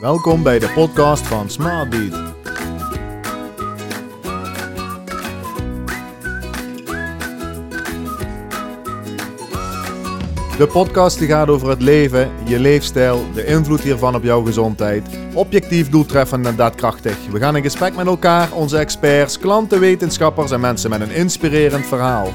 Welkom bij de podcast van Smartbeat. De podcast die gaat over het leven, je leefstijl, de invloed hiervan op jouw gezondheid. Objectief, doeltreffend en daadkrachtig. We gaan in gesprek met elkaar, onze experts, klanten, wetenschappers en mensen met een inspirerend verhaal.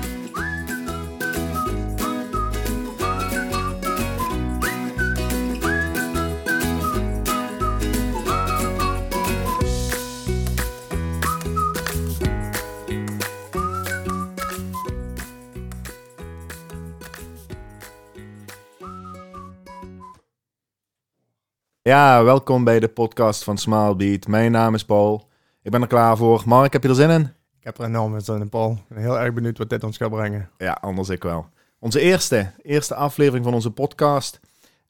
Ja, welkom bij de podcast van Smilebeat. Mijn naam is Paul. Ik ben er klaar voor. Mark, heb je er zin in? Ik heb er enorm zin in, Paul. Ik ben heel erg benieuwd wat dit ons gaat brengen. Ja, anders ik wel. Onze eerste, eerste aflevering van onze podcast.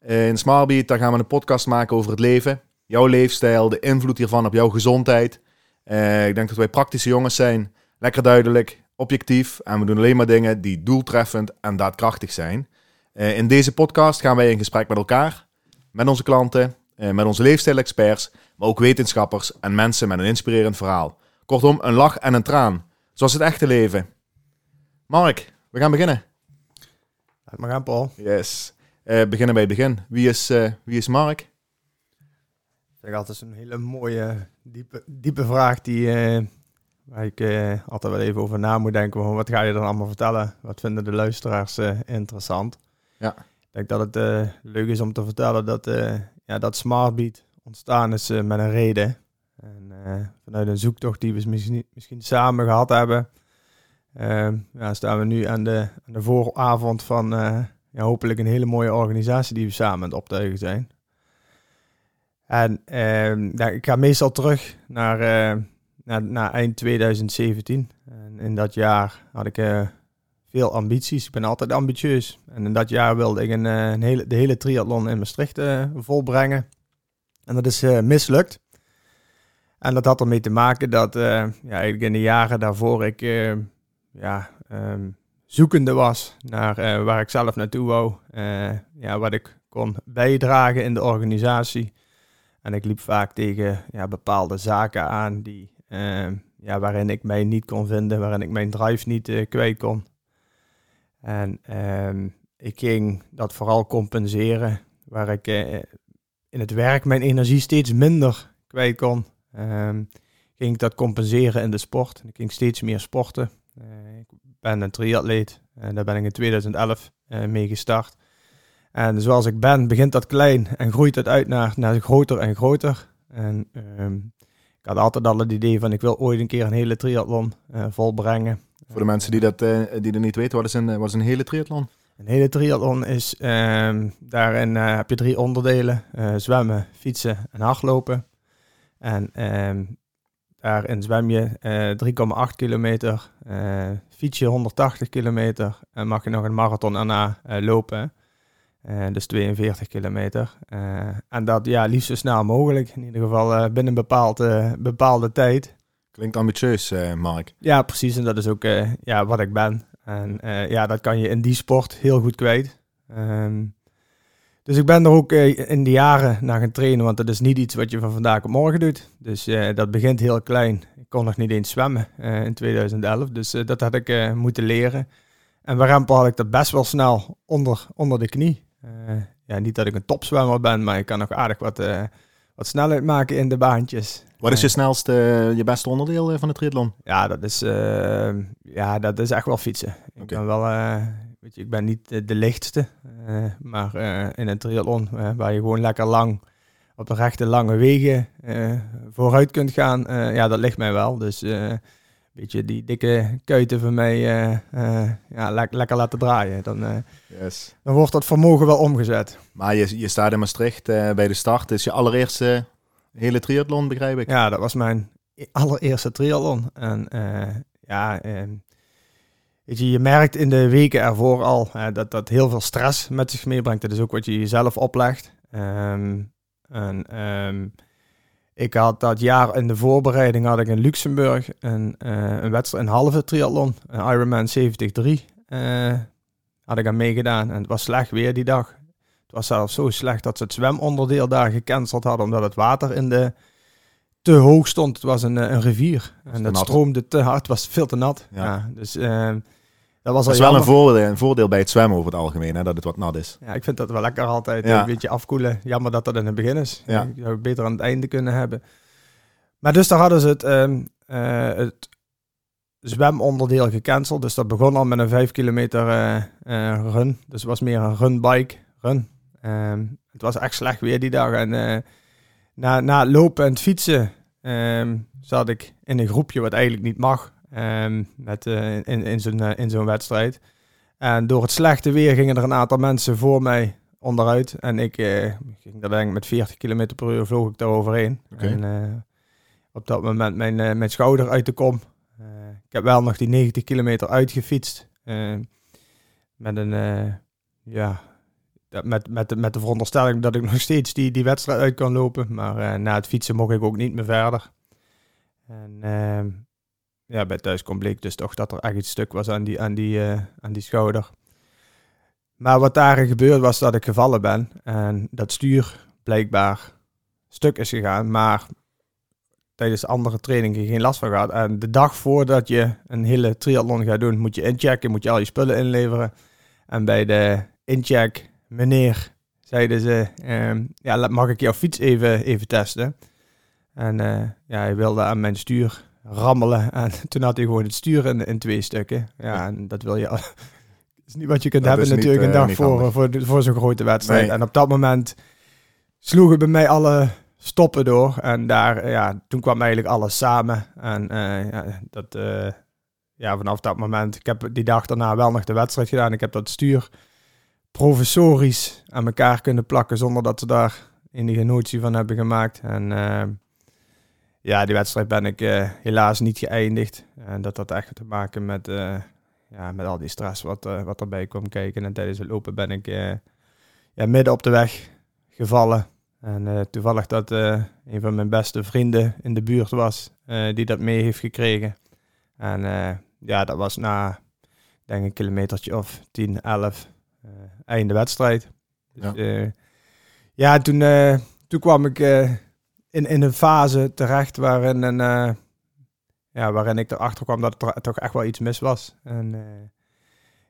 In Smilebeat, daar gaan we een podcast maken over het leven. Jouw leefstijl, de invloed hiervan op jouw gezondheid. Uh, ik denk dat wij praktische jongens zijn. Lekker duidelijk, objectief. En we doen alleen maar dingen die doeltreffend en daadkrachtig zijn. Uh, in deze podcast gaan wij in gesprek met elkaar, met onze klanten, eh, met onze leefstijlexperts, maar ook wetenschappers en mensen met een inspirerend verhaal. Kortom, een lach en een traan, zoals het echte leven. Mark, we gaan beginnen. Laat maar gaan, Paul. Yes. Uh, beginnen bij het begin. Wie is, uh, wie is Mark? Ik altijd een hele mooie, diepe, diepe vraag die, uh, waar ik altijd wel even over na moet denken. Wat ga je dan allemaal vertellen? Wat vinden de luisteraars interessant? Ja. Ik denk dat het leuk is om te vertellen dat ja, dat Smartbeat ontstaan is uh, met een reden. En uh, vanuit een zoektocht die we misschien, misschien samen gehad hebben, uh, ja, staan we nu aan de, aan de vooravond van ja, hopelijk een hele mooie organisatie die we samen aan het optuigen zijn. En ja, ik ga meestal terug naar, naar, naar, eind 2017. En in dat jaar had ik veel ambities. Ik ben altijd ambitieus. En in dat jaar wilde ik een, eh, een hele, de hele triathlon in Maastricht uh, volbrengen. En dat is uh, mislukt. En dat had ermee te maken dat ja, eigenlijk in de jaren daarvoor ik ja, um, zoekende was naar waar ik zelf naartoe wou. ja, wat ik kon bijdragen in de organisatie. En ik liep vaak tegen ja, bepaalde zaken aan die, ja, waarin ik mij niet kon vinden, waarin ik mijn drive niet kwijt kon. En ehm, ik ging dat vooral compenseren, waar ik eh, in het werk mijn energie steeds minder kwijt kon. Um, ging ik dat compenseren in de sport. Ik ging steeds meer sporten. Uh, ik ben een triatleet en daar ben ik in 2011 uh, eh, mee gestart. En zoals ik ben, begint dat klein en groeit het uit naar, naar groter en groter. En um, ik had altijd al het idee van ik wil ooit een keer een hele triathlon volbrengen. Voor de mensen die dat, uh, die er niet weten, wat is, een, wat een hele triathlon? Een hele triathlon is, um, daarin uh, heb je drie onderdelen. Uh, zwemmen, fietsen en hardlopen. En um, daarin zwem je 3,8 kilometer, fiets je 180 kilometer en mag je nog een marathon daarna lopen. dus 42 kilometer. en dat ja, liefst zo snel mogelijk. In ieder geval binnen een bepaalde, bepaalde tijd. Klinkt ambitieus, uh, Mark. Ja, precies. En dat is ook uh, ja, wat ik ben. En uh, ja, dat kan je in die sport heel goed kwijt. Um, dus ik ben er ook in de jaren naar gaan trainen, want dat is niet iets wat je van vandaag op morgen doet. Dus dat begint heel klein. Ik kon nog niet eens zwemmen in 2011, dus dat had ik moeten leren. En waarom had ik dat best wel snel onder, onder de knie. ja, niet dat ik een topzwemmer ben, maar ik kan nog aardig wat, wat snelheid maken in de baantjes. Wat is je snelste, je beste onderdeel eh, van de triathlon? Ja, dat is, uh, ja, dat is echt wel fietsen. Ik ben wel, uh, weet je, ik ben niet de, lichtste, uh, maar in een triathlon waar je gewoon lekker lang op de rechte lange wegen vooruit kunt gaan, ja, dat ligt mij wel. Dus weet je, die dikke kuiten van mij ja, le lekker laten draaien. Dan, yes. dan wordt dat vermogen wel omgezet. Maar je, je staat in Maastricht bij de start. Is je allereerste hele triathlon, begrijp ik. Ja, dat was mijn allereerste triathlon. En uh, ja, weet je, je merkt in de weken ervoor al dat dat heel veel stress met zich meebrengt. Dat is ook wat je jezelf oplegt. Um, en um, ik had dat jaar in de voorbereiding had ik in Luxemburg een, een wedstrijd, een halve triathlon, een Ironman 73, had ik aan meegedaan. En het was slecht weer die dag. Was zelfs zo slecht dat ze het zwemonderdeel daar gecanceld hadden, omdat het water in de te hoog stond. Het was een, een rivier en dat nat. stroomde te hard, het was veel te nat. Ja. Ja. dus ehm, dat was Dat is wel een voordeel, een voordeel bij het zwemmen over het algemeen, hè, dat het wat nat is. Ja, ik vind dat wel lekker altijd Ja. een beetje afkoelen. Jammer dat dat in het begin is. Ja. Ik zou het beter aan het einde kunnen hebben. Maar dus daar hadden ze het, ehm, eh, het zwemonderdeel gecanceld. Dus dat begon al met een 5 kilometer eh, eh, run. Dus het was meer een runbike run. Ehm, het was echt slecht weer die dag. En eh, na, na het lopen en het fietsen ehm, zat ik in een groepje wat eigenlijk niet mag. ehm, met, eh, in, in zo'n eh, in zo'n wedstrijd. En door het slechte weer gingen er een aantal mensen voor mij onderuit. En ik ging daar denk ik met 40 km per uur vloog ik daar overheen. En op dat moment mijn, mijn schouder uit de kom. Ik heb wel nog die 90 kilometer uitgefietst. met een, ja, met, met, met de veronderstelling dat ik nog steeds die, die wedstrijd uit kan lopen. Maar eh, na het fietsen mocht ik ook niet meer verder. En ehm, ja, bij thuiskom bleek dus toch dat er echt iets stuk was aan die, aan die, eh, aan die schouder. Maar wat daar gebeurd was dat ik gevallen ben. En dat stuur blijkbaar stuk is gegaan. Maar tijdens andere trainingen geen last van gehad. En de dag voordat je een hele triathlon gaat doen, moet je inchecken. Moet je al je spullen inleveren. En bij de incheck, meneer, zeiden ze... ehm, ja, mag ik jouw fiets even, even testen? En eh, ja, hij wilde aan mijn stuur rammelen. En toen had hij gewoon het stuur in, in twee stukken. Ja, en dat wil je... al- is niet wat je kunt Dat hebben niet, natuurlijk een eh, dag voor, handig. voor, voor zo'n grote wedstrijd. Nee. En op dat moment sloegen bij mij alle stoppen door. En daar, eh, ja, toen kwam eigenlijk alles samen. En ja, dat, ja, vanaf dat moment, ik heb die dag daarna wel nog de wedstrijd gedaan. Ik heb dat stuur professorisch aan elkaar kunnen plakken zonder dat ze daar enige notie van hebben gemaakt. En eh, ja, die wedstrijd ben ik eh, helaas niet geëindigd. En dat had echt te maken met, eh, ja, met al die stress wat, eh, wat erbij kwam kijken. En tijdens het lopen ben ik ja, midden op de weg gevallen. En toevallig dat een van mijn beste vrienden in de buurt was, die dat mee heeft gekregen. En ja, dat was na, denk een kilometertje of 10, 11, eh, einde wedstrijd. Dus, Ja. ja, ja toen, eh, toen kwam ik eh, in, in een fase terecht waarin, een, eh, ja, waarin ik erachter kwam dat er toch echt wel iets mis was. En eh,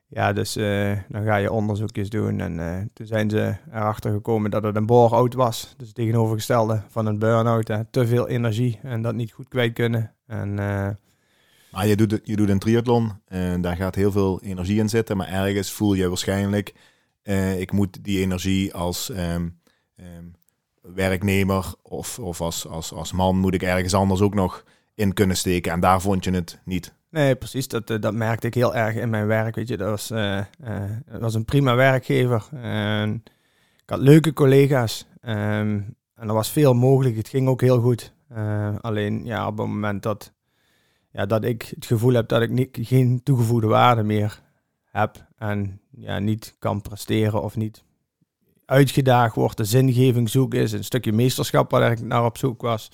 ja, dus eh, dan ga je onderzoekjes doen. En eh, toen zijn ze erachter gekomen dat het een bore-out was. Dus tegenovergestelde van een burn-out. Te veel energie en dat niet goed kwijt kunnen. En eh, Maar je doet, je doet een triathlon en daar gaat heel veel energie in zitten. Maar ergens voel je waarschijnlijk, eh, ik moet die energie als ehm, ehm, werknemer of, of als, als, als man moet ik ergens anders ook nog in kunnen steken. En daar vond je het niet. Nee, precies. Dat, eh, dat merkte ik heel erg in mijn werk. Weet je, dat was, eh, het was een prima werkgever. En ik had leuke collega's. ehm, en er was veel mogelijk. Het ging ook heel goed. Alleen ja, op het moment dat, ja, dat ik het gevoel heb dat ik niet, geen toegevoegde waarde meer heb. En ja, niet kan presteren of niet uitgedaagd wordt. De zingeving zoeken is een stukje meesterschap waar ik naar op zoek was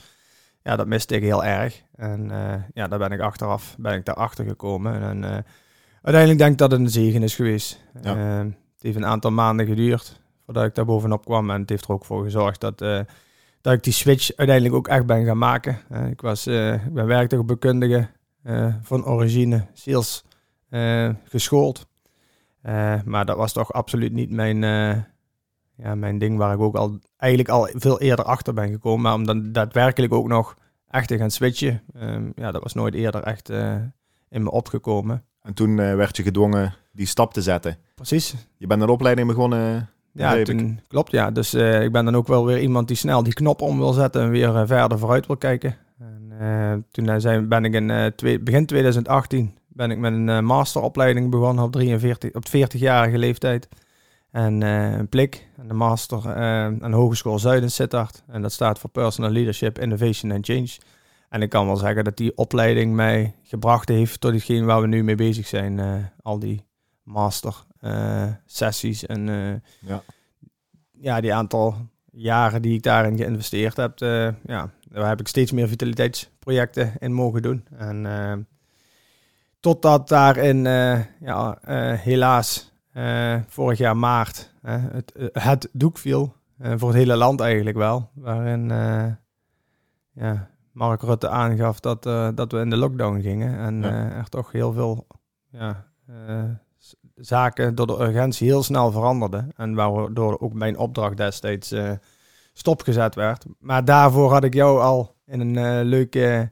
ja, dat miste ik heel erg. En eh, ja, daar ben ik achteraf ben ik daarachter gekomen. En eh, uiteindelijk denk ik dat het een zegen is geweest. Ja. Eh, het heeft een aantal maanden geduurd voordat ik daar bovenop kwam. En het heeft er ook voor gezorgd dat, dat ik die switch uiteindelijk ook echt ben gaan maken. Ik, was, ik ben eh van origine, sales eh, geschoold. Eh, maar dat was toch absoluut niet mijn, ja, mijn ding waar ik ook al eigenlijk al veel eerder achter ben gekomen. Maar om dan daadwerkelijk ook nog echt te gaan switchen, ehm, ja, dat was nooit eerder echt in me opgekomen. En toen werd je gedwongen die stap te zetten. Precies. Je bent een opleiding begonnen. Ja, toen, klopt ja. Dus ik ben dan ook wel weer iemand die snel die knop om wil zetten en weer verder vooruit wil kijken. En, eh, toen zijn, ben ik in eh, twee, begin 2018 ben ik met een eh, masteropleiding begonnen op, 43, op 40-jarige leeftijd. En een plik, de master aan Hogeschool Zuid in Sittard. En dat staat voor Personal Leadership, Innovation and Change. En ik kan wel zeggen dat die opleiding mij gebracht heeft tot hetgeen waar we nu mee bezig zijn. al die master sessies en Ja. ja, die aantal jaren die ik daarin geïnvesteerd heb, ja, daar heb ik steeds meer vitaliteitsprojecten in mogen doen. En eh, totdat daarin, eh, ja, eh, helaas, vorig jaar maart het, het doek viel. voor het hele land eigenlijk wel. Waarin ja, Mark Rutte aangaf dat, dat we in de lockdown gingen. En er toch heel veel ja, zaken door de urgentie heel snel veranderden. En waardoor ook mijn opdracht destijds stopgezet werd. Maar daarvoor had ik jou al in een uh, leuk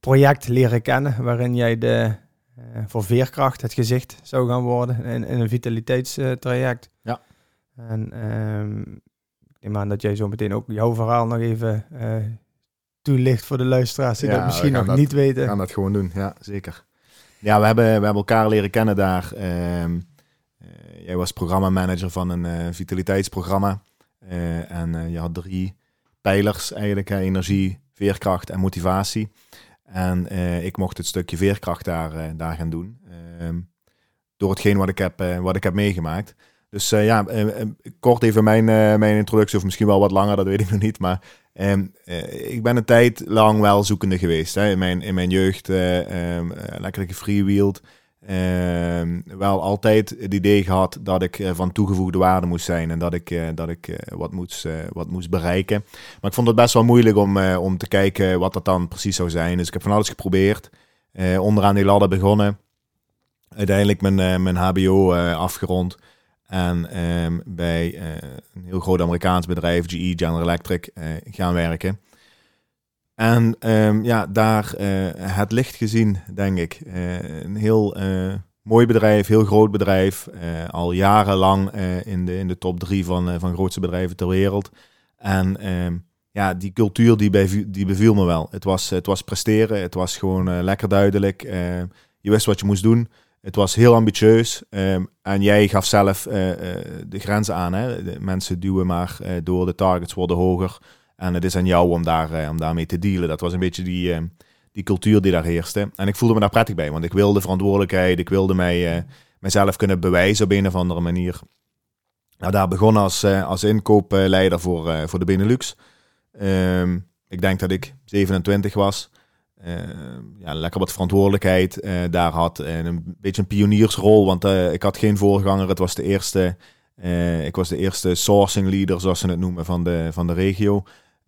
project leren kennen, waarin jij de, uh, voor veerkracht het gezicht zou gaan worden in, in een vitaliteitstraject. ja. En um, ik neem aan dat jij zo meteen ook jouw verhaal nog even uh, toelicht voor de luisteraars die dat misschien nog niet weten. We gaan dat gewoon doen, ja, zeker. Ja, we hebben, we hebben elkaar leren kennen daar. Um, jij was programmamanager van een vitaliteitsprogramma. Uh, en uh, je had drie pijlers eigenlijk, energie, veerkracht en motivatie. En uh, ik mocht het stukje veerkracht daar, daar gaan doen. Ehm, door hetgeen wat ik heb, wat ik heb meegemaakt. Dus ja, kort even mijn, mijn introductie, of misschien wel wat langer, dat weet ik nog niet. Maar ehm, ik ben een tijd lang wel zoekende geweest. Hè. In, mijn, in mijn jeugd um, lekker gefreewheeld. Uh, wel altijd het idee gehad dat ik uh, van toegevoegde waarde moest zijn en dat ik, uh, dat ik uh, wat, moest, wat moest bereiken. Maar ik vond het best wel moeilijk om, om te kijken wat dat dan precies zou zijn. Dus ik heb van alles geprobeerd. onderaan die ladder begonnen. Uiteindelijk mijn, mijn HBO afgerond. En um, bij een heel groot Amerikaans bedrijf, GE General Electric, gaan werken. En um, ja, daar uh, het licht gezien, denk ik. Uh, een heel uh, mooi bedrijf, heel groot bedrijf. al jarenlang in, de, in de top drie van, van grootste bedrijven ter wereld. En um, ja, die cultuur die, die beviel me wel. Het was, het was presteren, het was gewoon lekker duidelijk. je wist wat je moest doen. Het was heel ambitieus. Um, en jij gaf zelf de grenzen aan. Hè? De mensen duwen maar door, de targets worden hoger. En het is aan jou om, daar, eh, om daarmee te dealen. Dat was een beetje die, eh, die cultuur die daar heerste. En ik voelde me daar prettig bij, want ik wilde verantwoordelijkheid. Ik wilde mij, uh, mijzelf kunnen bewijzen op een of andere manier. Nou, daar begon als, als inkoopleider voor, voor de Benelux. Um, ik denk dat ik 27 was. Uh, ja, lekker wat verantwoordelijkheid daar had. En een beetje een pioniersrol, want ik had geen voorganger. Het was de eerste, ik was de eerste sourcing leader, zoals ze het noemen, van de, van de regio.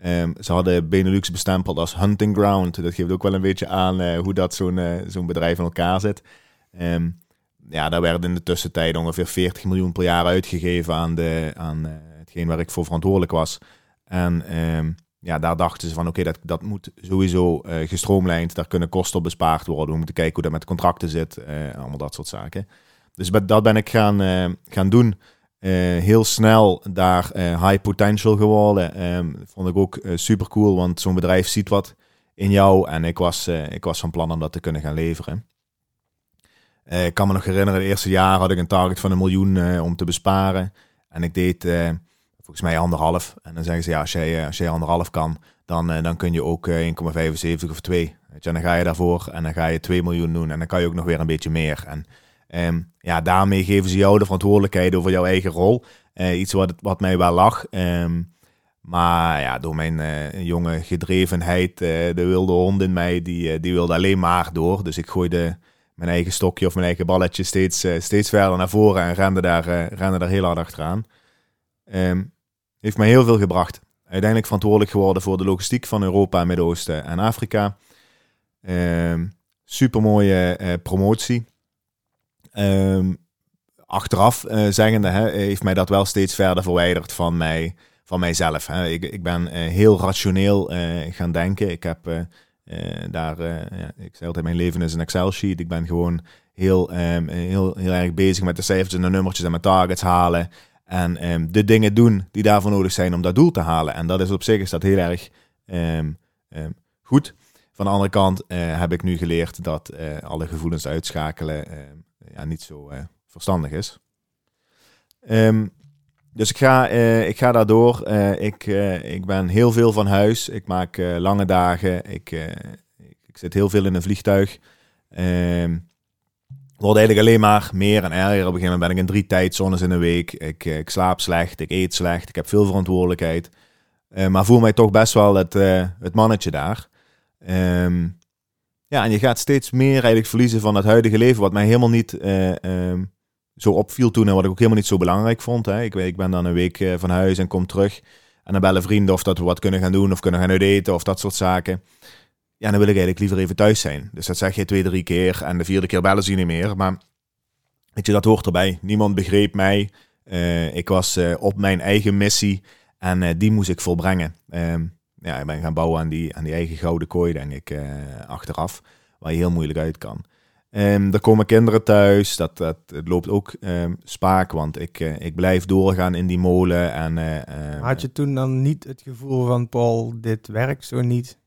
Um, ze hadden Benelux bestempeld als hunting ground. Dat geeft ook wel een beetje aan uh, hoe dat zo'n uh, zo'n bedrijf in elkaar zit. Um, ja, daar werden in de tussentijd ongeveer 40 miljoen per jaar uitgegeven aan, de, aan uh, hetgeen waar ik voor verantwoordelijk was. En um, ja, daar dachten ze van oké, dat, dat moet sowieso gestroomlijnd. Daar kunnen kosten op bespaard worden. We moeten kijken hoe dat met contracten zit. allemaal dat soort zaken. Dus dat ben ik gaan, gaan doen. Uh, heel snel daar uh, high potential geworden. Um, vond ik ook uh, super cool, want zo'n bedrijf ziet wat in jou. En ik was, ik was van plan om dat te kunnen gaan leveren. ik kan me nog herinneren, het eerste jaar had ik een target van een miljoen om te besparen. En ik deed volgens mij anderhalf. En dan zeggen ze, ja, als jij, als jij anderhalf kan, dan, dan kun je ook 1,75 of 2. Weet je, en dan ga je daarvoor en dan ga je 2 miljoen doen. En dan kan je ook nog weer een beetje meer. En Um, ja, daarmee geven ze jou de verantwoordelijkheid over jouw eigen rol. Uh, iets wat, wat mij wel lag. Um, maar ja, door mijn uh, jonge gedrevenheid, uh, de wilde hond in mij, die, die wilde alleen maar door. Dus ik gooide mijn eigen stokje of mijn eigen balletje steeds, steeds verder naar voren en rende daar, rende daar heel hard achteraan. Um, heeft mij heel veel gebracht. Uiteindelijk verantwoordelijk geworden voor de logistiek van Europa, Midden-Oosten en Afrika. Um, super mooie promotie. Um, achteraf uh, zeggende hè, heeft mij dat wel steeds verder verwijderd van, mij, van mijzelf. Hè. Ik, ik ben uh, heel rationeel uh, gaan denken. Ik heb daar, ja, ik zei altijd, mijn leven is een Excel-sheet. Ik ben gewoon heel, um, heel, heel erg bezig met de cijfers en de nummertjes en mijn targets halen. En um, de dingen doen die daarvoor nodig zijn om dat doel te halen. En dat is op zich is dat heel erg goed. Van de andere kant heb ik nu geleerd dat alle gevoelens uitschakelen ja, niet zo uh, verstandig is. Um, dus ik ga, uh, ik ga daardoor. Uh, ik, ik ben heel veel van huis. Ik maak lange dagen. Ik, ik zit heel veel in een vliegtuig. Um, wordt eigenlijk alleen maar meer en erger. Op een gegeven moment ben ik in drie tijdzones in een week. Ik, ik slaap slecht, ik eet slecht, ik heb veel verantwoordelijkheid. maar voel mij toch best wel het, het mannetje daar. Um, ja, en je gaat steeds meer eigenlijk verliezen van het huidige leven, wat mij helemaal niet uh, zo opviel toen en wat ik ook helemaal niet zo belangrijk vond. Hè. Ik, ik ben dan een week van huis en kom terug. En dan bellen vrienden of dat we wat kunnen gaan doen of kunnen gaan uiteten of dat soort zaken. Ja, dan wil ik eigenlijk liever even thuis zijn. Dus dat zeg je twee, drie keer en de vierde keer bellen ze niet meer. Maar weet je, dat hoort erbij. Niemand begreep mij. Uh, ik was op mijn eigen missie en die moest ik volbrengen. Ehm, ja, ik ben gaan bouwen aan die, aan die eigen gouden kooi, denk ik, achteraf. Waar je heel moeilijk uit kan. Um, er komen kinderen thuis, dat, dat het loopt ook um, spaak, want ik, ik blijf doorgaan in die molen. En, Had je toen dan niet het gevoel van, Paul, dit werkt zo niet?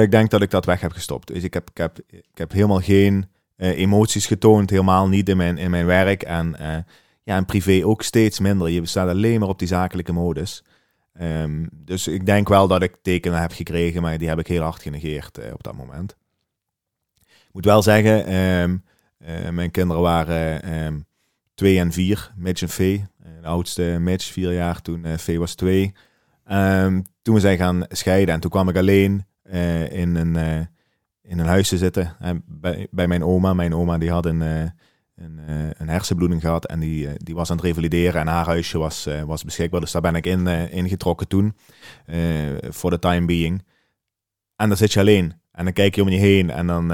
ik denk dat ik dat weg heb gestopt. Dus ik heb, ik heb, ik heb helemaal geen emoties getoond, helemaal niet in mijn, in mijn werk. En ja, en privé ook steeds minder. Je staat alleen maar op die zakelijke modus. Um, dus ik denk wel dat ik tekenen heb gekregen, maar die heb ik heel hard genegeerd uh, op dat moment. Ik moet wel zeggen, um, uh, mijn kinderen waren um, twee en vier, Mitch en Vee. De oudste Mitch, vier jaar, toen uh, Vee was twee. toen we zijn gaan scheiden en toen kwam ik alleen in, een, in een huis te zitten bij, bij mijn oma. Mijn oma die had een een, uh, een hersenbloeding gehad en die, uh, die was aan het revalideren en haar huisje was, uh, was beschikbaar. Dus daar ben ik in ingetrokken toen, voor de time being. En dan zit je alleen en dan kijk je om je heen en dan,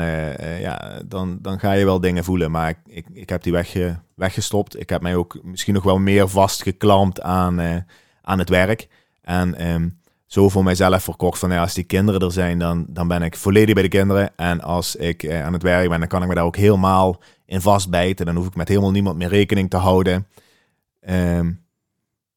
ja, dan, dan ga je wel dingen voelen. Maar ik, ik, ik heb die weg, weggestopt. Ik heb mij ook misschien nog wel meer vastgeklampt aan, aan het werk. En um, zo voor mijzelf verkocht van ja, als die kinderen er zijn, dan, dan ben ik volledig bij de kinderen. En als ik aan het werk ben, dan kan ik me daar ook helemaal in vastbijten. Dan hoef ik met helemaal niemand meer rekening te houden. Um,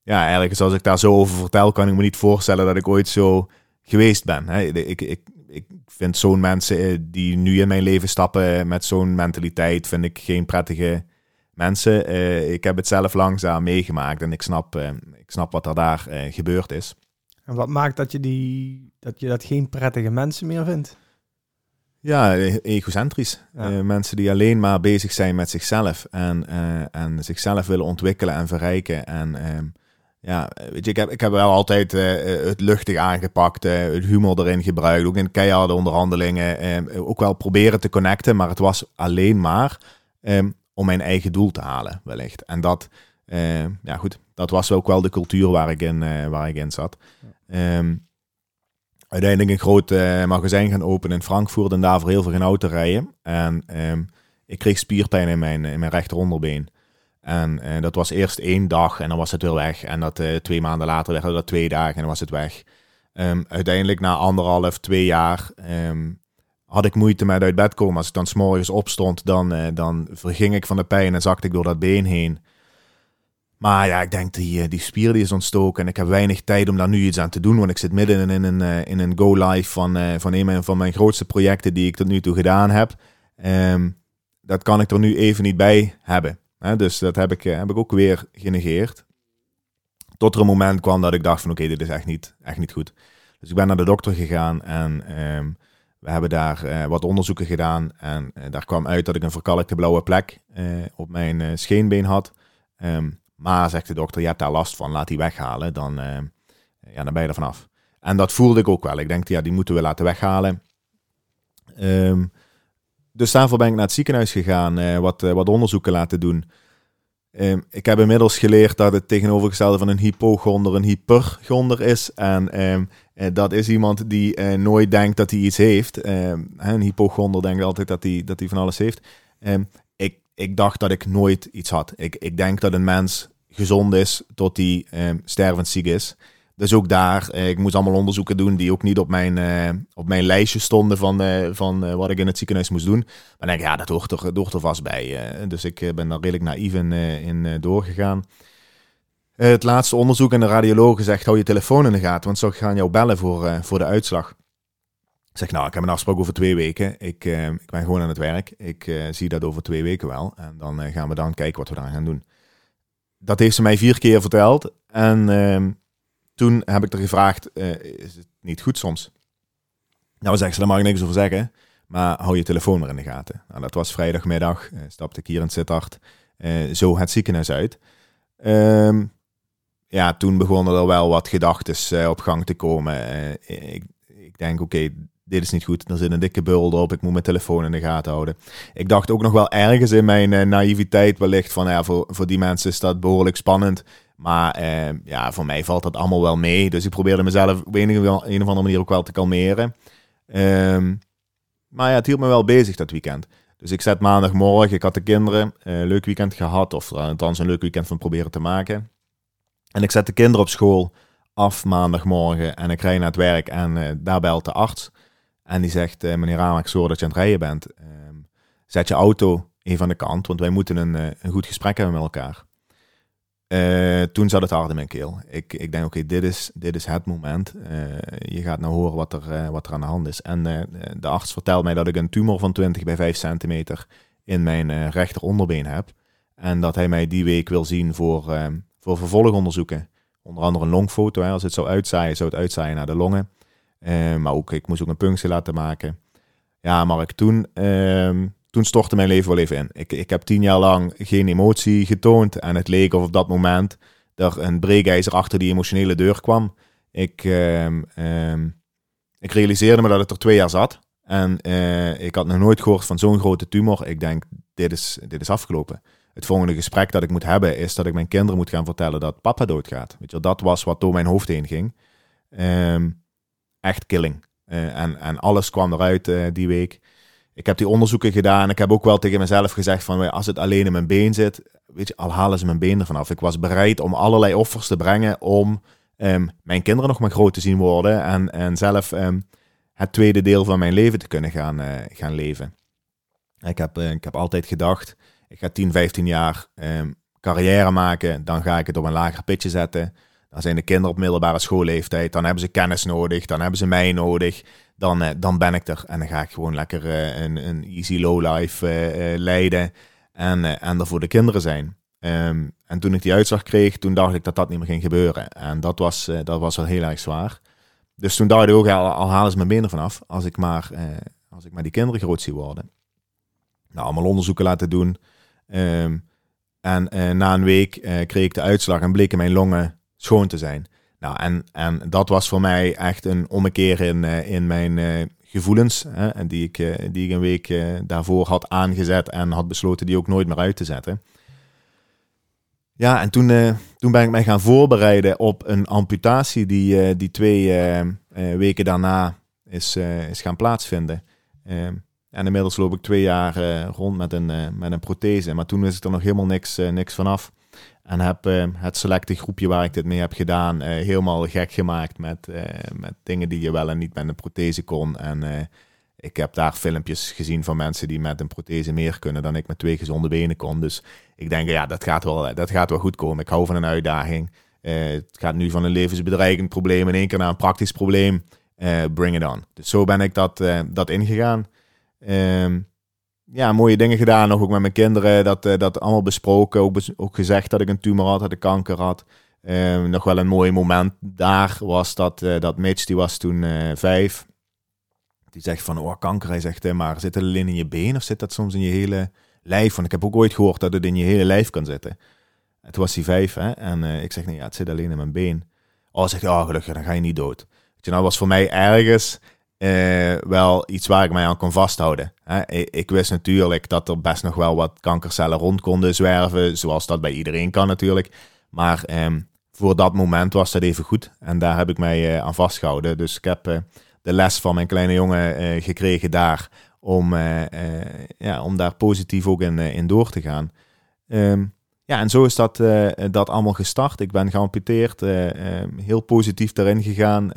ja, eigenlijk als ik daar zo over vertel, kan ik me niet voorstellen dat ik ooit zo geweest ben. Hè. Ik, ik, ik vind zo'n mensen eh, die nu in mijn leven stappen met zo'n mentaliteit, vind ik geen prettige mensen. Uh, ik heb het zelf langzaam meegemaakt en ik snap, ik snap wat er daar gebeurd is. En wat maakt dat je, die, dat je dat geen prettige mensen meer vindt? Ja, e-, egocentrisch. Uh, mensen die alleen maar bezig zijn met zichzelf en, uh, en zichzelf willen ontwikkelen en verrijken. En uh, ja, weet je, ik heb, ik heb wel altijd eh, het luchtig aangepakt, het humor erin gebruikt, ook in keiharde onderhandelingen. Ehm, ook wel proberen te connecten, maar het was alleen maar ehm, om mijn eigen doel te halen, wellicht. En dat, ja goed, dat was ook wel de cultuur waar ik in, waar ik in zat. Ja uiteindelijk een groot uh, magazijn gaan openen in Frankfurt en daarvoor heel veel gaan auto rijden. En um, ik kreeg spierpijn in mijn, in mijn rechteronderbeen. En uh, dat was eerst één dag en dan was het weer weg. En dat uh, twee maanden later dat twee dagen en dan was het weg. Um, uiteindelijk na anderhalf, twee jaar um, had ik moeite met uit bed komen. Als ik dan s'morgens opstond, dan, dan verging ik van de pijn en zakte ik door dat been heen. Maar ja, ik denk die, eh, die spier die is ontstoken en ik heb weinig tijd om daar nu iets aan te doen. Want ik zit midden in een, eh, in een go-live van, uh, van een van mijn grootste projecten die ik tot nu toe gedaan heb. Um, dat kan ik er nu even niet bij hebben. Dus dat heb ik, heb ik ook weer genegeerd. Tot er een moment kwam dat ik dacht van oké, dit is echt niet, echt niet goed. Dus ik ben naar de dokter gegaan en um, we hebben daar wat onderzoeken gedaan. En daar kwam uit dat ik een verkalkte blauwe plek op mijn scheenbeen had. Um, maar, zegt de dokter, je hebt daar last van, laat die weghalen, dan, uh, ja, dan ben je er vanaf. En dat voelde ik ook wel. Ik denk, ja, die moeten we laten weghalen. Um, dus daarvoor ben ik naar het ziekenhuis gegaan, uh, wat, uh, wat onderzoeken laten doen. Um, ik heb inmiddels geleerd dat het tegenovergestelde van een hypochonder een hypergonder is. En um, dat is iemand die nooit denkt dat hij iets heeft. een hypochonder denkt altijd dat hij, dat van alles heeft ik dacht dat ik nooit iets had. Ik, ik denk dat een mens gezond is tot hij eh, stervend ziek is. Dus ook daar, eh, ik moest allemaal onderzoeken doen die ook niet op mijn, eh, op mijn lijstje stonden van, eh, van eh, wat ik in het ziekenhuis moest doen. Maar denk ik, ja, dat hoort er, hoort er vast bij. Dus ik ben daar redelijk naïef in, in doorgegaan. het laatste onderzoek en de radioloog zegt, hou je telefoon in de gaten, want ze gaan jou bellen voor, voor de uitslag zeg, nou, ik heb een afspraak over twee weken. Ik, uh, ik ben gewoon aan het werk. Ik uh, zie dat over twee weken wel. En dan uh, gaan we dan kijken wat we daar gaan doen. Dat heeft ze mij vier keer verteld. En ehm, toen heb ik er gevraagd, is het niet goed soms? Nou, zegt ze, daar mag ik niks over zeggen. Maar hou je telefoon maar in de gaten. Nou, dat was vrijdagmiddag. stapte ik hier in Sittard. zo het ziekenhuis uit. Um, ja, toen begonnen er wel wat gedachten op gang te komen. ik, ik denk, oké, dit is niet goed. Er zit een dikke bul op. Ik moet mijn telefoon in de gaten houden. Ik dacht ook nog wel ergens in mijn uh, naïviteit wellicht van ja, voor, voor die mensen is dat behoorlijk spannend. Maar uh, ja, voor mij valt dat allemaal wel mee. Dus ik probeerde mezelf op een, een of andere manier ook wel te kalmeren. Um, maar ja, het hield me wel bezig dat weekend. Dus ik zet maandagmorgen, ik had de kinderen, uh, leuk weekend gehad. Of althans een leuk weekend van proberen te maken. En ik zet de kinderen op school af maandagmorgen en ik rij naar het werk en daar belt de arts. En die zegt, uh, meneer Ramak, zorg dat je aan het rijden bent. Ehm, zet je auto even aan de kant, want wij moeten een, een goed gesprek hebben met elkaar. Uh, toen zat het hard in mijn keel. Ik, ik denk, oké, dit, is, dit is het moment. Je gaat nou horen wat er, wat er aan de hand is. En de arts vertelt mij dat ik een tumor van 20 bij 5 centimeter in mijn rechter onderbeen heb. En dat hij mij die week wil zien voor, voor vervolgonderzoeken. Onder andere een longfoto. Hè. Als het zou uitzaaien, zou het uitzaaien naar de longen. Maar ook, ik moest ook een punctie laten maken. Ja, Mark, toen ehm, toen stortte mijn leven wel even in. Ik, ik heb tien jaar lang geen emotie getoond. En het leek of op dat moment er een breekijzer achter die emotionele deur kwam. Ik, um, um, ik realiseerde me dat het er twee jaar zat. En uh, ik had nog nooit gehoord van zo'n grote tumor. Ik denk, dit is, dit is afgelopen. Het volgende gesprek dat ik moet hebben is dat ik mijn kinderen moet gaan vertellen dat papa doodgaat. Weet je, dat was wat door mijn hoofd heen ging. Um, echt killing. Uh, en, en alles kwam eruit uh, die week ik heb die onderzoeken gedaan. Ik heb ook wel tegen mezelf gezegd van als het alleen in mijn been zit, weet je, al halen ze mijn been ervan af. Ik was bereid om allerlei offers te brengen om um, mijn kinderen nog maar groot te zien worden en, en zelf um, het tweede deel van mijn leven te kunnen gaan, uh, gaan leven. Ik heb, ik heb altijd gedacht, ik ga 10, 15 jaar um, carrière maken, dan ga ik het op een lager pitje zetten. Dan zijn de kinderen op middelbare schoolleeftijd, dan hebben ze kennis nodig, dan hebben ze mij nodig dan, uh, dan ben ik er. En dan ga ik gewoon lekker uh, een, een easy low life uh, leiden en, en er voor de kinderen zijn. Um, en toen ik die uitslag kreeg, toen dacht ik dat dat niet meer ging gebeuren. En dat was, dat was wel heel erg zwaar. Dus toen dacht ik ook, al, al halen ze mijn benen vanaf, als ik maar, als ik maar die kinderen groot zie worden. Nou, allemaal onderzoeken laten doen. Um, en na een week kreeg ik de uitslag en bleken mijn longen schoon te zijn. Nou, en, en dat was voor mij echt een ommekeer in, uh, in mijn uh, gevoelens. Hè, en die, ik, uh, die ik een week daarvoor had aangezet en had besloten die ook nooit meer uit te zetten. Ja, en toen, toen ben ik mij gaan voorbereiden op een amputatie die, die twee weken daarna is, is gaan plaatsvinden. en inmiddels loop ik twee jaar rond met een, met een prothese. Maar toen wist ik er nog helemaal niks, niks vanaf. En heb uh, het selecte groepje waar ik dit mee heb gedaan uh, helemaal gek gemaakt met, uh, met dingen die je wel en niet met een prothese kon. En ik heb daar filmpjes gezien van mensen die met een prothese meer kunnen dan ik met twee gezonde benen kon. Dus ik denk, ja, dat gaat wel, dat gaat wel goed komen. Ik hou van een uitdaging. het gaat nu van een levensbedreigend probleem in één keer naar een praktisch probleem. bring it on. Dus zo ben ik dat, dat ingegaan. Um, ja, mooie dingen gedaan. Nog ook met mijn kinderen. Dat, uh, dat allemaal besproken. Ook, ook gezegd dat ik een tumor had, dat ik kanker had. Uh, nog wel een mooi moment daar was dat, uh, dat Mitch, die was toen vijf. Die zegt van, oh kanker. Hij zegt, maar zit het alleen in je been of zit dat soms in je hele lijf? Want ik heb ook ooit gehoord dat het in je hele lijf kan zitten. Het was hij vijf hè. En ik zeg, nee, ja, het zit alleen in mijn been. Oh, zegt, oh gelukkig, dan ga je niet dood. Je, nou was voor mij ergens uh, wel iets waar ik mij aan kon vasthouden. Ik, wist natuurlijk dat er best nog wel wat kankercellen rond konden zwerven, zoals dat bij iedereen kan natuurlijk. Maar um, voor dat moment was dat even goed en daar heb ik mij uh, aan vastgehouden. Dus ik heb uh, de les van mijn kleine jongen gekregen daar om, ja, om daar positief ook in, in door te gaan. Um, ja, en zo is dat, dat allemaal gestart. Ik ben geamputeerd, ehm, heel positief daarin gegaan.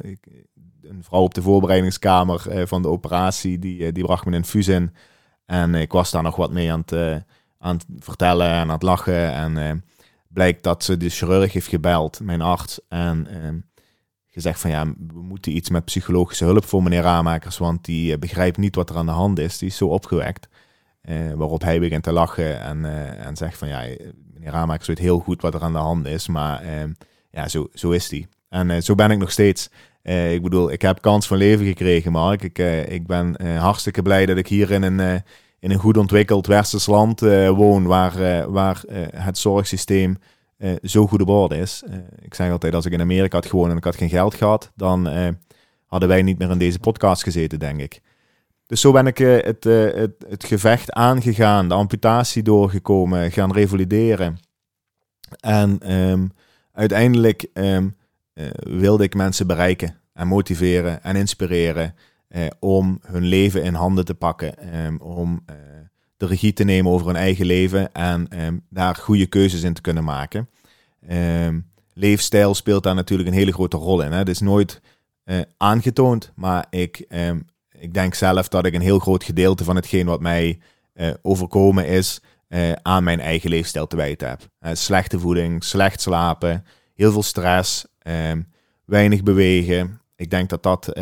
ik, een vrouw op de voorbereidingskamer uh, van de operatie, die, uh, die bracht me een infuus in. En ik was daar nog wat mee aan het, uh, aan het vertellen en aan het lachen. En blijkt dat ze de chirurg heeft gebeld, mijn arts. En gezegd van ja, we moeten iets met psychologische hulp voor meneer Ramakers, want die begrijpt niet wat er aan de hand is. Die is zo opgewekt. waarop hij begint te lachen en, en zegt van ja, meneer Ramakers weet heel goed wat er aan de hand is, maar ja, zo, zo is die. En zo ben ik nog steeds. Uh, ik bedoel, ik heb kans van leven gekregen, Mark. Ik, uh, ik ben uh, hartstikke blij dat ik hier in een, in een goed ontwikkeld westers land woon, waar, waar het zorgsysteem zo goed op orde is. ik zeg altijd, als ik in Amerika had gewoond en ik had geen geld gehad, dan hadden wij niet meer in deze podcast gezeten, denk ik. Dus zo ben ik het, het, het gevecht aangegaan, de amputatie doorgekomen, gaan revalideren. En ehm, uiteindelijk ehm, wilde ik mensen bereiken en motiveren en inspireren om hun leven in handen te pakken, um, om de regie te nemen over hun eigen leven en um, daar goede keuzes in te kunnen maken. Um, leefstijl speelt daar natuurlijk een hele grote rol in. Hè. Het is nooit aangetoond, maar ik, ik denk zelf dat ik een heel groot gedeelte van hetgeen wat mij overkomen is, aan mijn eigen leefstijl te wijten heb. slechte voeding, slecht slapen, heel veel stress, weinig bewegen. Ik denk dat dat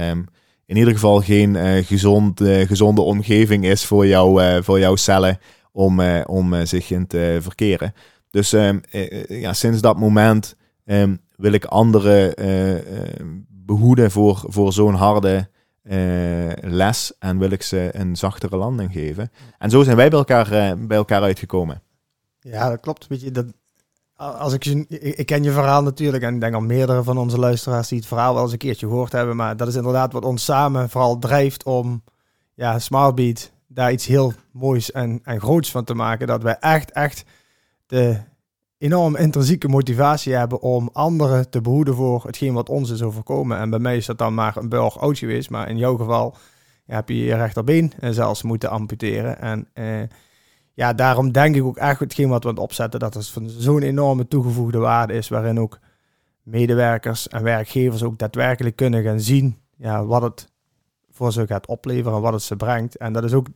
in ieder geval geen uh, gezond, uh, gezonde omgeving is voor, jou, uh, voor jouw cellen om, om zich in te verkeren. Dus ehm, ja, sinds dat moment um, wil ik anderen behoeden voor, voor zo'n harde les en wil ik ze een zachtere landing geven. En zo zijn wij bij elkaar, bij elkaar uitgekomen. Ja, dat klopt. Weet je, dat, als ik, ik ken je verhaal natuurlijk en ik denk al meerdere van onze luisteraars die het verhaal wel eens een keertje gehoord hebben, maar dat is inderdaad wat ons samen vooral drijft om ja, Smartbeat daar iets heel moois en, en groots van te maken. Dat wij echt, echt de enorm intrinsieke motivatie hebben om anderen te behoeden voor hetgeen wat ons is overkomen. En bij mij is dat dan maar een burg oud geweest, maar in jouw geval heb je je rechterbeen zelfs moeten amputeren. En eh, ja, daarom denk ik ook echt hetgeen wat we aan het opzetten, dat het van zo'n enorme toegevoegde waarde is, waarin ook medewerkers en werkgevers ook daadwerkelijk kunnen gaan zien ja, wat het voor ze gaat opleveren, wat het ze brengt. En dat is ook,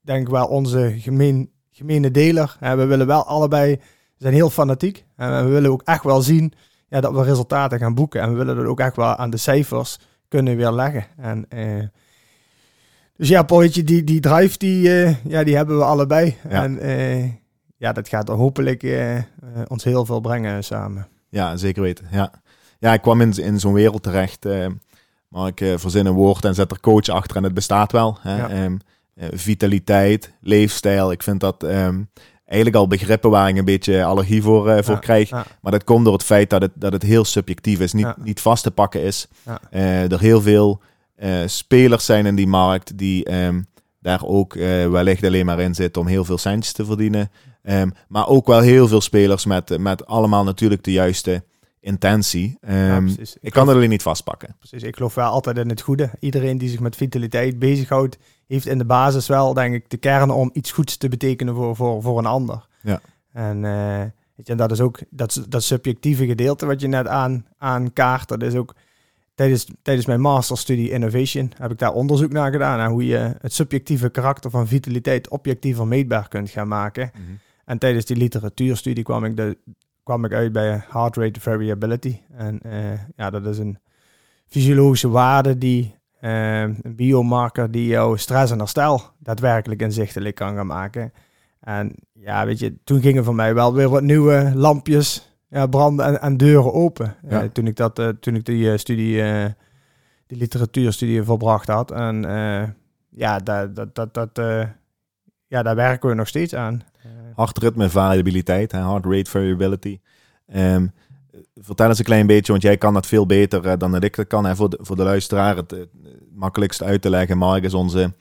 denk ik wel, onze gemeen, gemene deler. En we willen wel allebei, we zijn heel fanatiek. En we willen ook echt wel zien ja, dat we resultaten gaan boeken. En we willen dat ook echt wel aan de cijfers kunnen weerleggen. En eh, dus ja, Poortje, die, die drive, die, uh, ja, die hebben we allebei. En uh, ja, dat gaat hopelijk uh, ons heel veel brengen samen. Ja, zeker weten. Ja, ja ik kwam in, in zo'n wereld terecht. maar ik verzin een woord en zet er coach achter en het bestaat wel. Hè? Um, vitaliteit, leefstijl. Ik vind dat um, eigenlijk al begrippen waar ik een beetje allergie voor, voor krijg. Maar dat komt door het feit dat het, dat het heel subjectief is. Niet, niet vast te pakken is. er heel veel uh, spelers zijn in die markt die um, daar ook uh, wellicht alleen maar in zitten om heel veel centjes te verdienen. Um, maar ook wel heel veel spelers met, met allemaal natuurlijk de juiste intentie. Um, ja, ik, ik kan het alleen niet vastpakken. Precies, ik geloof wel altijd in het goede. Iedereen die zich met vitaliteit bezighoudt, heeft in de basis wel, denk ik, de kern om iets goeds te betekenen voor, voor, voor een ander. Ja. En, uh, weet je, dat is ook dat, dat subjectieve gedeelte wat je net aan, aan kaart. Dat is ook tijdens, tijdens mijn masterstudie Innovation heb ik daar onderzoek naar gedaan. Naar hoe je het subjectieve karakter van vitaliteit objectiever meetbaar kunt gaan maken. Mhm. En tijdens die literatuurstudie kwam ik, de, kwam ik uit bij heart rate variability. En uh, ja, dat is een fysiologische waarde die uh, een biomarker die jouw stress en herstel daadwerkelijk inzichtelijk kan gaan maken. En ja, weet je, toen gingen voor mij wel weer wat nieuwe lampjes ja, branden en, deuren open. Ja. Uh, toen ik, dat, uh, toen ik die uh, studie, die literatuurstudie volbracht had. En ja, dat, dat, dat, dat, ja, daar werken we nog steeds aan. Hartritme variabiliteit, heart rate variability. Um, vertel eens een klein beetje, want jij kan dat veel beter dan dat ik dat kan. Hè, voor, de, voor de luisteraar het, het makkelijkst uit te leggen. Mark is onze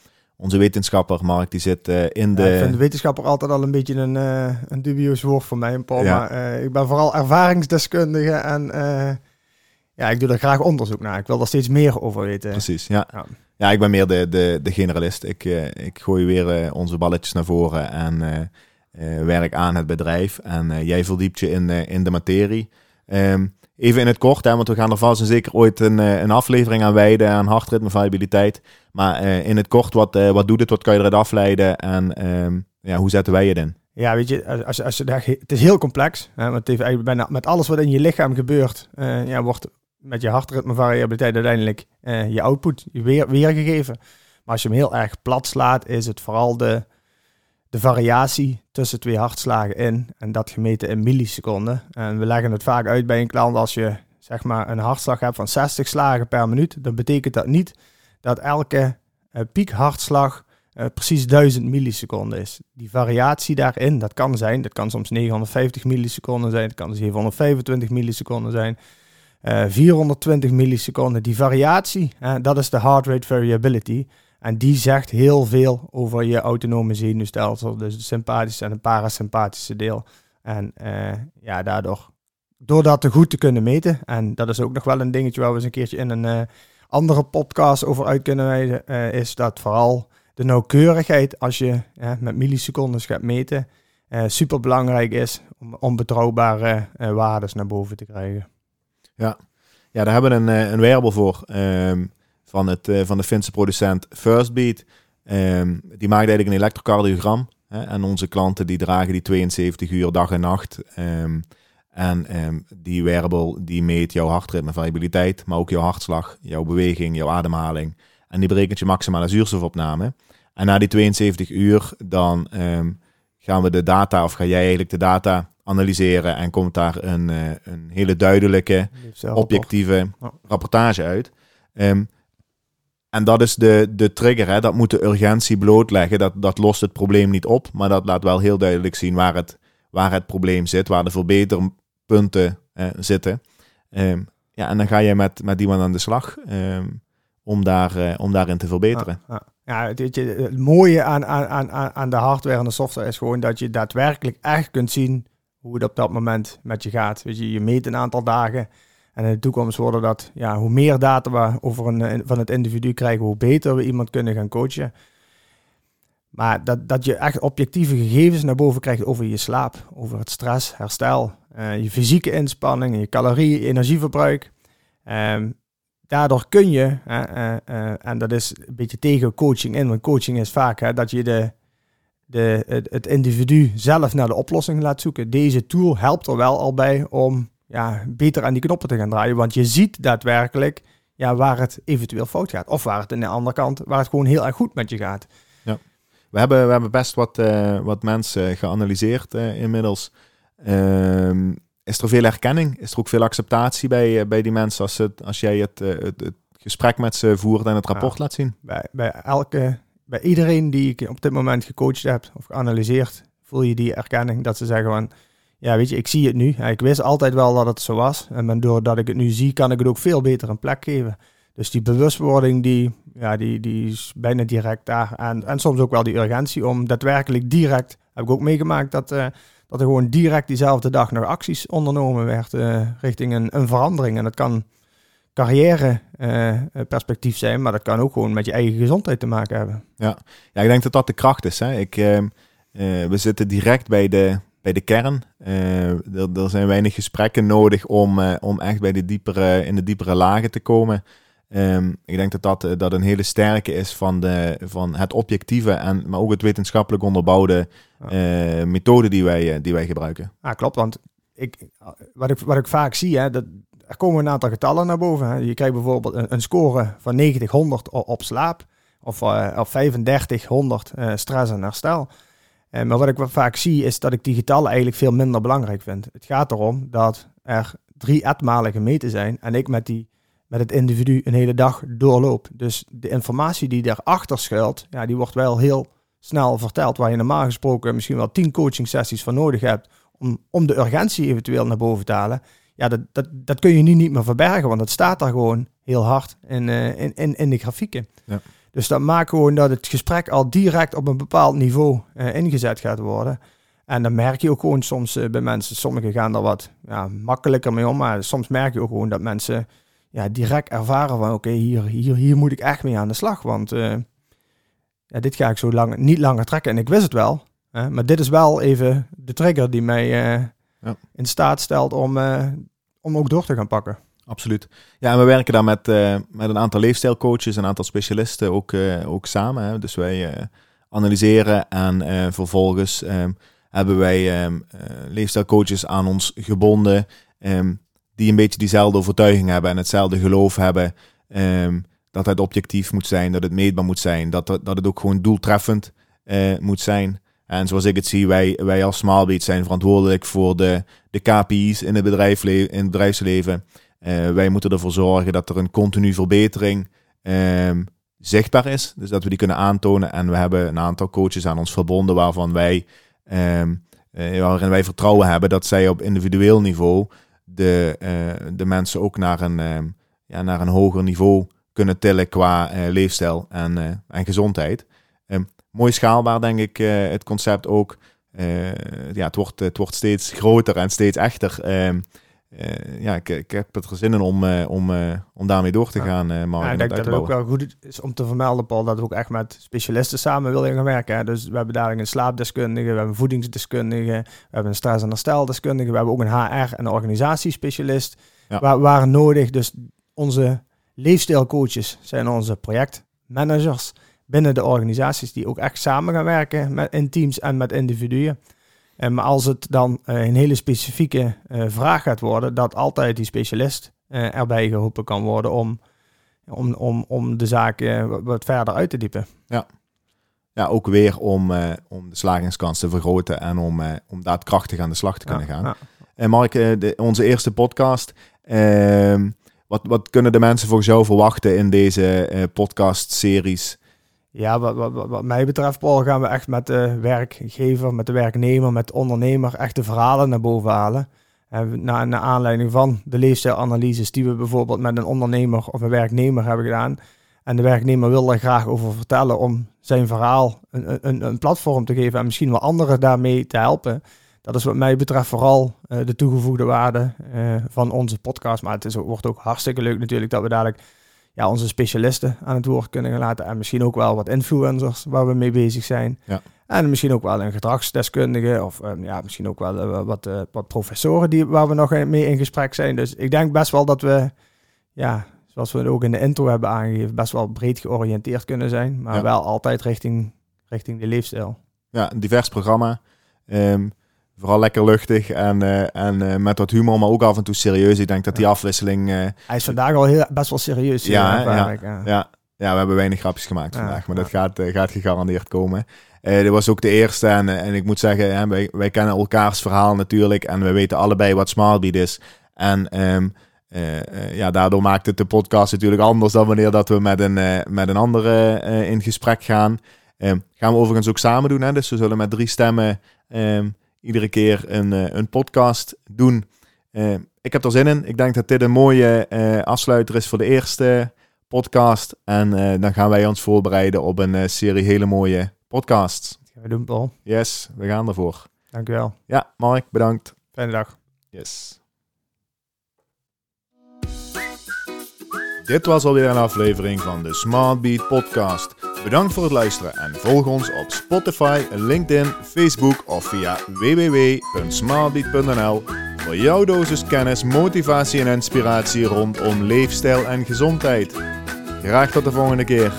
onze wetenschapper, Mark, die zit uh, in de... ik vind de wetenschapper altijd al een beetje een, uh, een dubieus woord voor mij, Paul. Ja. Maar uh, ik ben vooral ervaringsdeskundige en ja, ik doe er graag onderzoek naar. Ik wil er steeds meer over weten. Precies, ja. Ja, ja ik ben meer de, de, de generalist. Ik, ik gooi weer onze balletjes naar voren en werk aan het bedrijf. En jij verdiept je in, in de materie. Um, Even in het kort, hè, want we gaan er vast en zeker ooit een, eh, een aflevering aan wijden aan hartritme variabiliteit. Maar uh, in het kort, wat, uh, wat doet het, wat kan je eruit afleiden en um, ja, hoe zetten wij het in? Ja, weet je, als, als je daar, het is heel complex. Hè, want het heeft bijna met alles wat in je lichaam gebeurt, ja, wordt met je hartritme variabiliteit uiteindelijk je output weer, weergegeven. Maar als je hem heel erg plat slaat, is het vooral de, de variatie tussen twee hartslagen in en dat gemeten in milliseconden. En we leggen het vaak uit bij een klant als je zeg maar een hartslag hebt van 60 slagen per minuut, dan betekent dat niet dat elke uh, piekhartslag uh, precies 1000 milliseconden is. Die variatie daarin, dat kan zijn, dat kan soms 950 milliseconden zijn, dat kan 725 milliseconden zijn. Uh, 420 milliseconden, die variatie, dat is de heart rate variability. En die zegt heel veel over je autonome zenuwstelsel, dus het sympathische en het parasympathische deel. En ja, daardoor, door dat te goed te kunnen meten, en dat is ook nog wel een dingetje waar we eens een keertje in een andere podcast over uit kunnen wijzen, uh, is dat vooral de nauwkeurigheid als je met milliseconden gaat meten, super belangrijk is om, om betrouwbare waarden naar boven te krijgen. Ja, ja daar hebben we een, een wearable voor. Um van, het, van de Finse producent Firstbeat. Um, die maakt eigenlijk een elektrocardiogram. Hè, en onze klanten die dragen die 72 uur dag en nacht. Um, en um, die wearable die meet jouw hartritme, variabiliteit, maar ook jouw hartslag, jouw beweging, jouw ademhaling. En die berekent je maximale zuurstofopname. En na die 72 uur dan gaan we de data, of ga jij eigenlijk de data analyseren en komt daar een, uh, een hele duidelijke, objectieve rapportage uit. Um, en dat is de, de trigger, hè? dat moet de urgentie blootleggen. Dat, dat lost het probleem niet op, maar dat laat wel heel duidelijk zien waar het, waar het probleem zit, waar de verbeterpunten eh, zitten. Um, ja, en dan ga je met, met iemand aan de slag um, om, daar, uh, om daarin te verbeteren. Ja, ja. het, het, mooie aan, aan, aan, aan de hardware en de software is gewoon dat je daadwerkelijk echt kunt zien hoe het op dat moment met je gaat. Weet je, meet een aantal dagen. En in de toekomst worden dat, ja, hoe meer data we over een, van het individu krijgen, hoe beter we iemand kunnen gaan coachen. Maar dat, dat je echt objectieve gegevens naar boven krijgt over je slaap, over het stress, herstel, je fysieke inspanning, je calorieën, energieverbruik. Um, daardoor kun je, uh, uh, en dat is een beetje tegen coaching in, want coaching is vaak dat je de, de, het, individu zelf naar de oplossing laat zoeken. Deze tool helpt er wel al bij om ja, beter aan die knoppen te gaan draaien. Want je ziet daadwerkelijk ja, waar het eventueel fout gaat. Of waar het aan de andere kant, waar het gewoon heel erg goed met je gaat. Ja. We, hebben, we hebben best wat, wat mensen geanalyseerd inmiddels. Uh, is er veel erkenning? Is er ook veel acceptatie bij, uh, bij die mensen als, het, als jij het, het, het, gesprek met ze voert en het rapport laat zien? Bij, bij, elke, bij iedereen die ik op dit moment gecoacht heb of geanalyseerd, voel je die erkenning dat ze zeggen van ja, weet je, ik zie het nu. ik wist altijd wel dat het zo was. En doordat ik het nu zie, kan ik het ook veel beter een plek geven. Dus die bewustwording, die, ja, die, die is bijna direct daar. En, en soms ook wel die urgentie om daadwerkelijk direct, heb ik ook meegemaakt, dat, uh, dat er gewoon direct diezelfde dag nog acties ondernomen werd uh, richting een, een verandering. En dat kan carrière uh, perspectief zijn, maar dat kan ook gewoon met je eigen gezondheid te maken hebben. Ja, ja ik denk dat dat de kracht is. Hè. Ik, we zitten direct bij de, bij de kern. Er, zijn weinig gesprekken nodig om, om echt bij de diepere, in de diepere lagen te komen. Um, ik denk dat dat, eh, dat een hele sterke is van, de, van het objectieve, en, maar ook het wetenschappelijk onderbouwde uh, methode die wij, die wij gebruiken. Ja, klopt. Want ik, wat, ik, wat ik vaak zie, hè, dat, er komen een aantal getallen naar boven. Hè. Je krijgt bijvoorbeeld een, een score van 90, 100 op, slaap. Of, uh, of 35, 100 stress en herstel. Maar wat ik vaak zie is dat ik die getallen eigenlijk veel minder belangrijk vind. Het gaat erom dat er drie etmalen gemeten zijn en ik met, die, met het individu een hele dag doorloop. Dus de informatie die daarachter schuilt, ja, die wordt wel heel snel verteld. Waar je normaal gesproken misschien wel tien coaching sessies voor nodig hebt om, om de urgentie eventueel naar boven te halen. Ja, dat, dat, dat kun je nu niet meer verbergen, want dat staat daar gewoon heel hard in, uh, in, in, in de grafieken. Ja. Dus dat maakt gewoon dat het gesprek al direct op een bepaald niveau uh, ingezet gaat worden. En dan merk je ook gewoon soms uh, bij mensen, sommigen gaan er wat ja, makkelijker mee om, maar soms merk je ook gewoon dat mensen ja, direct ervaren van oké, hier, hier, hier moet ik echt mee aan de slag, want uh, ja, dit ga ik zo lang, niet langer trekken. En ik wist het wel, maar dit is wel even de trigger die mij ja. in staat stelt om, om ook door te gaan pakken. Absoluut. Ja, en we werken daar met, met een aantal leefstijlcoaches, een aantal specialisten ook, ook samen. Hè. Dus wij analyseren en vervolgens um, hebben wij um, leefstijlcoaches aan ons gebonden um, die een beetje diezelfde overtuiging hebben en hetzelfde geloof hebben. dat het objectief moet zijn, dat het meetbaar moet zijn, dat, dat het ook gewoon doeltreffend moet zijn. En zoals ik het zie, wij, wij als Smallbeat zijn verantwoordelijk voor de, de KPI's in het, in bedrijfsleven. Uh, wij moeten ervoor zorgen dat er een continu verbetering um, zichtbaar is. Dus dat we die kunnen aantonen. En we hebben een aantal coaches aan ons verbonden waarvan wij, um, uh, waarin wij vertrouwen hebben dat zij op individueel niveau de, eh, de mensen ook naar een, ehm, ja, naar een hoger niveau kunnen tillen qua eh, leefstijl en, eh, en gezondheid. Um, mooi schaalbaar, denk ik, het concept ook. ja, het, wordt, het wordt steeds groter en steeds echter. Um, uh, ja, ik, ik, heb het zin in om, uh, om, uh, om daarmee door te gaan, uh, Ja, ik denk dat het ook wel goed is om te vermelden, Paul, dat we ook echt met specialisten samen willen gaan werken. Hè. Dus we hebben dadelijk een slaapdeskundige, we hebben een voedingsdeskundige, we hebben een stress- en hersteldeskundige, we hebben ook een HR- en organisatiespecialist, ja. waar, waar nodig. Dus onze leefstijlcoaches zijn onze projectmanagers binnen de organisaties die ook echt samen gaan werken met, in teams en met individuen. En maar als het dan uh, een hele specifieke uh, vraag gaat worden, dat altijd die specialist uh, erbij geroepen kan worden om, om, om, om de zaak wat verder uit te diepen. Ja, ja ook weer om, om de slagingskans te vergroten en om, om daadkrachtig aan de slag te kunnen ja, gaan. Ja. En Mark, de, onze eerste podcast. Ehm, wat, wat kunnen de mensen voor jou verwachten in deze podcast-series? Ja, wat, wat, mij betreft, Paul, gaan we echt met de werkgever, met de werknemer, met de ondernemer echt de verhalen naar boven halen. En naar, naar aanleiding van de leefstijlanalyses die we bijvoorbeeld met een ondernemer of een werknemer hebben gedaan. En de werknemer wil daar graag over vertellen om zijn verhaal een, een, een platform te geven en misschien wel anderen daarmee te helpen. Dat is wat mij betreft vooral uh, de toegevoegde waarde uh, van onze podcast. Maar het is, wordt ook hartstikke leuk natuurlijk dat we dadelijk ja, onze specialisten aan het woord kunnen laten. En misschien ook wel wat influencers waar we mee bezig zijn. Ja. En misschien ook wel een gedragsdeskundige of um, ja, misschien ook wel uh, wat, uh, wat professoren die, waar we nog mee in gesprek zijn. Dus ik denk best wel dat we, ja, zoals we ook in de intro hebben aangegeven, best wel breed georiënteerd kunnen zijn. Maar ja. wel altijd richting, richting de leefstijl. Ja, een divers programma. Um, Vooral lekker luchtig en, uh, en uh, met wat humor, maar ook af en toe serieus. Ik denk dat die afwisseling... Uh, Hij is vandaag al heel, best wel serieus. Ja, ja, ja, ja. ja, we hebben weinig grapjes gemaakt vandaag, maar dat gaat, gaat gegarandeerd komen. dit was ook de eerste en, en ik moet zeggen, hè, wij, wij kennen elkaars verhaal natuurlijk en we weten allebei wat Smartbeat is. En um, ja, daardoor maakt het de podcast natuurlijk anders dan wanneer dat we met een, met een andere in gesprek gaan. Um, gaan we overigens ook samen doen, hè? dus we zullen met drie stemmen... Um, iedere keer een, uh, een podcast doen. Uh, ik heb er zin in. Ik denk dat dit een mooie uh, afsluiter is voor de eerste podcast. En dan gaan wij ons voorbereiden op een serie hele mooie podcasts. Dat gaan we doen, Paul. Yes, we gaan ervoor. Dankjewel. Ja, Mark, bedankt. Fijne dag. Yes. Dit was alweer een aflevering van de Smart Beat podcast. Bedankt voor het luisteren en volg ons op Spotify, LinkedIn, Facebook of via www.smartbeat.nl voor jouw dosis kennis, motivatie en inspiratie rondom leefstijl en gezondheid. Graag tot de volgende keer.